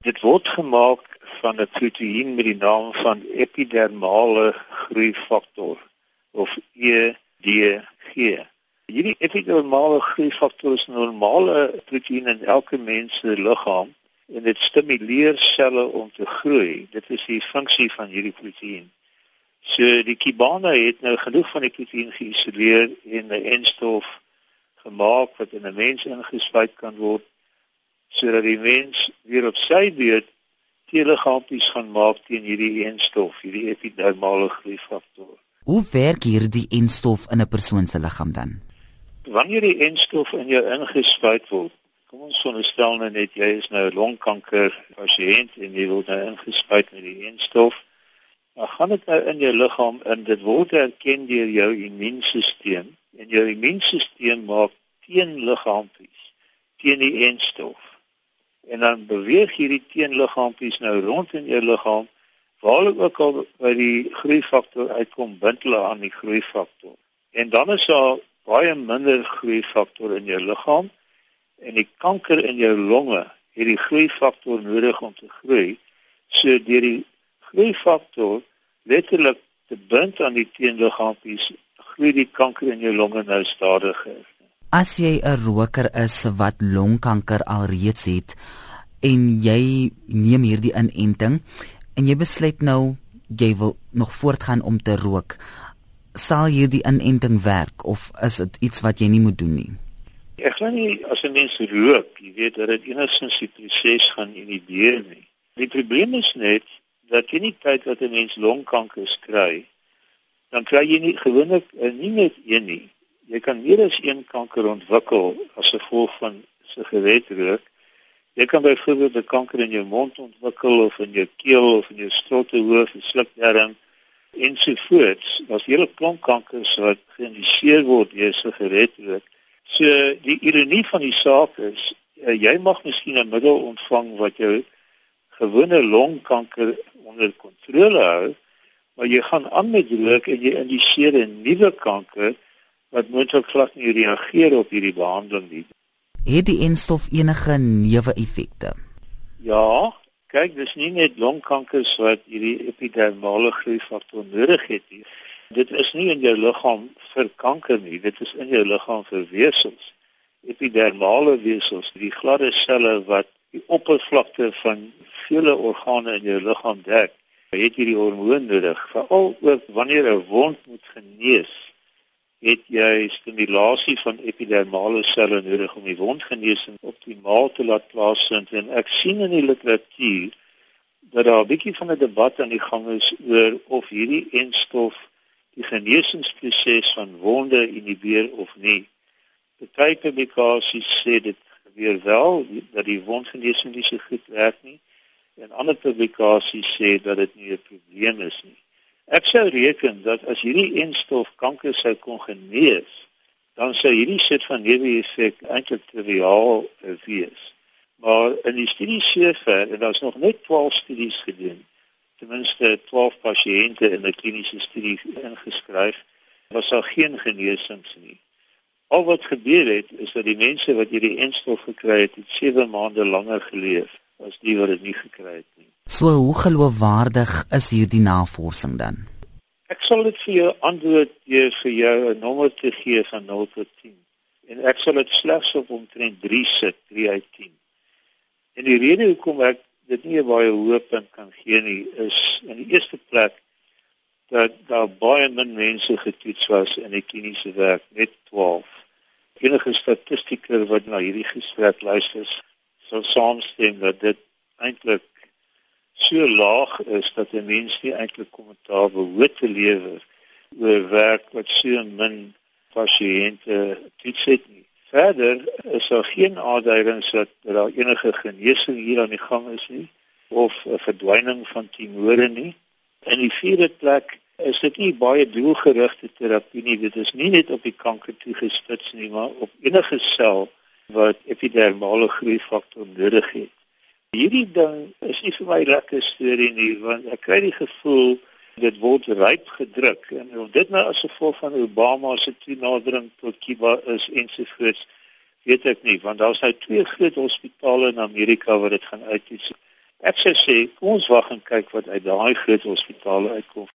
Dit word gemaak van 'n proteïen met die naam van epidermale groeifaktor of EDG. Hierdie epidermale groeifaktor is 'n normale proteïen in elke mens se liggaam en dit stimuleer selle om te groei. Dit is die funksie van hierdie proteïen. So die kibana het nou genoeg van die proteïen geïsoleer en 'n enstof gemaak wat in 'n mens ingespuit kan word sodat die mens weer op sy beurt teeliggaampies gaan maak teen hierdie enstof, hierdie epidermale groeifaktor. Hoe werk hierdie enstof in 'n persoon se liggaam dan? Wanneer die enstof in jou ingespuit word, kom ons veronderstel nou net jy is nou 'n longkanker pasiënt en jy word nou ingespuit met die enstof dan gaan dit nou in jou liggaam in dit word erken deur jou immuunstelsel en jou immuunstelsel maak teenliggaampies teen die enstof en dan beweeg hierdie teenliggaampies nou rond in jou liggaam waar hulle ook al by die groeifaktor uitkom bind hulle aan die groeifaktor en dan is daar baie minder groeifaktor in jou liggaam en die kanker in jou longe het die groeifaktor nodig om te groei so deur die groeifaktor letterlik te bind aan die teenliggaampies, groei die kanker in jou longe nou stadiger. As jy 'n roker is wat longkanker alreeds het en jy neem hierdie inenting en jy besluit nou jy wil nog voortgaan om te rook, sal hierdie inenting werk of is dit iets wat jy nie moet doen nie? Ek glo nie as 'n mens rook, jy weet dat dit enigstens die proses gaan inhibeer nie. Die probleem is net dat jy nie tyd wat 'n mens longkanker kry, dan kry jy nie gewoonlik uh, nie net een nie. Jy kan meer as een kanker ontwikkel as gevolg van sigaretrook. Jy kan byvoorbeeld 'n kanker in jou mond ontwikkel of in jou keel of in jou strotehoof, slukdarm ensovoorts. Daar's hele klomp kankers wat geïndiseer word deur sigaretrook. So die ironie van die saak is, uh, jy mag miskien 'n middel ontvang wat jou gewone longkanker onder kontrole hou, maar jy gaan aan met rook en jy indiseer 'n nuwe kanker wat moontlik glad nie reageer op hierdie behandeling nie. Het die enstof enige neeweffekte? Ja, kyk, dis nie net longkankers wat hierdie epidermale groeifaktor nodig het nie. Dit is nie in jou liggaam vir kanker nie, dit is in jou liggaam vir wesels. Epidermale wesels, die gladde selle wat die oppervlakte van vele organe in jou liggaam dek, het jy die hormoon nodig. Veral ook wanneer 'n wond moet genees, het jy stimulasie van epidermale selle nodig om die wondgenesing optimaal te laat plaasvind. En ek sien in die literatuur dat daar 'n bietjie van 'n debat aan die gang is oor of hierdie enstof die genesingsproses van wonde inhibeer of nie. Party publikasies sê dit gebeur wel dat die wondgenesing nie so goed werk nie en ander publikasies sê dat dit nie 'n probleem is nie. Ek sou reken dat as hierdie enstof kanker sou kon genees, dan sou hierdie soort van neeweffek eintlik triviaal wees. Maar in die studie sover, en daar's nog net 12 studies gedoen, ten minste 12 pasiënte in 'n kliniese studie ingeskryf, was daar geen genesings nie. Al wat gebeur het is dat die mense wat hierdie enstof gekry het, het 7 maande langer geleef as die wat dit nie gekry het nie. So hoe geloofwaardig is hierdie navorsing dan? Ek sal dit vir jou antwoord gee vir jou 'n nommer te gee van 0 tot 10. En ek sal dit slegs op omtrent 3 sit, 3 uit 10. En die rede hoekom ek dit nie baie hoë punt kan gee nie is in die eerste plek dat daar baie min mense getoets was in die kliniese werk, net 12. Enige statistiker wat na hierdie gesprek luister, sal saamstem dat dit eintlik so laag is dat 'n mens nie eintlik kommentaar behoort te lewer oor werk wat so min pasiënte toets het nie. Verder is daar geen aanduidings dat daar enige genesing hier aan die gang is nie of 'n verdwyning van tumore nie. In die vierde plek is dit nie baie doelgerigte terapie nie. Dit is nie net op die kanker toegespits nie, maar op enige sel wat epidermale groeifaktor nodig het. Hierdie ding is nie vir my lekker storie nie want ek kry die gevoel dit word ryp gedruk en of dit nou as gevolg van Obama se toenadering tot Cuba is ensovoorts weet ek nie want daar's nou twee groot hospitale in Amerika wat dit gaan uittoets. Ek sê sê kom ons wag en kyk wat uit daai groot hospitale uitkom.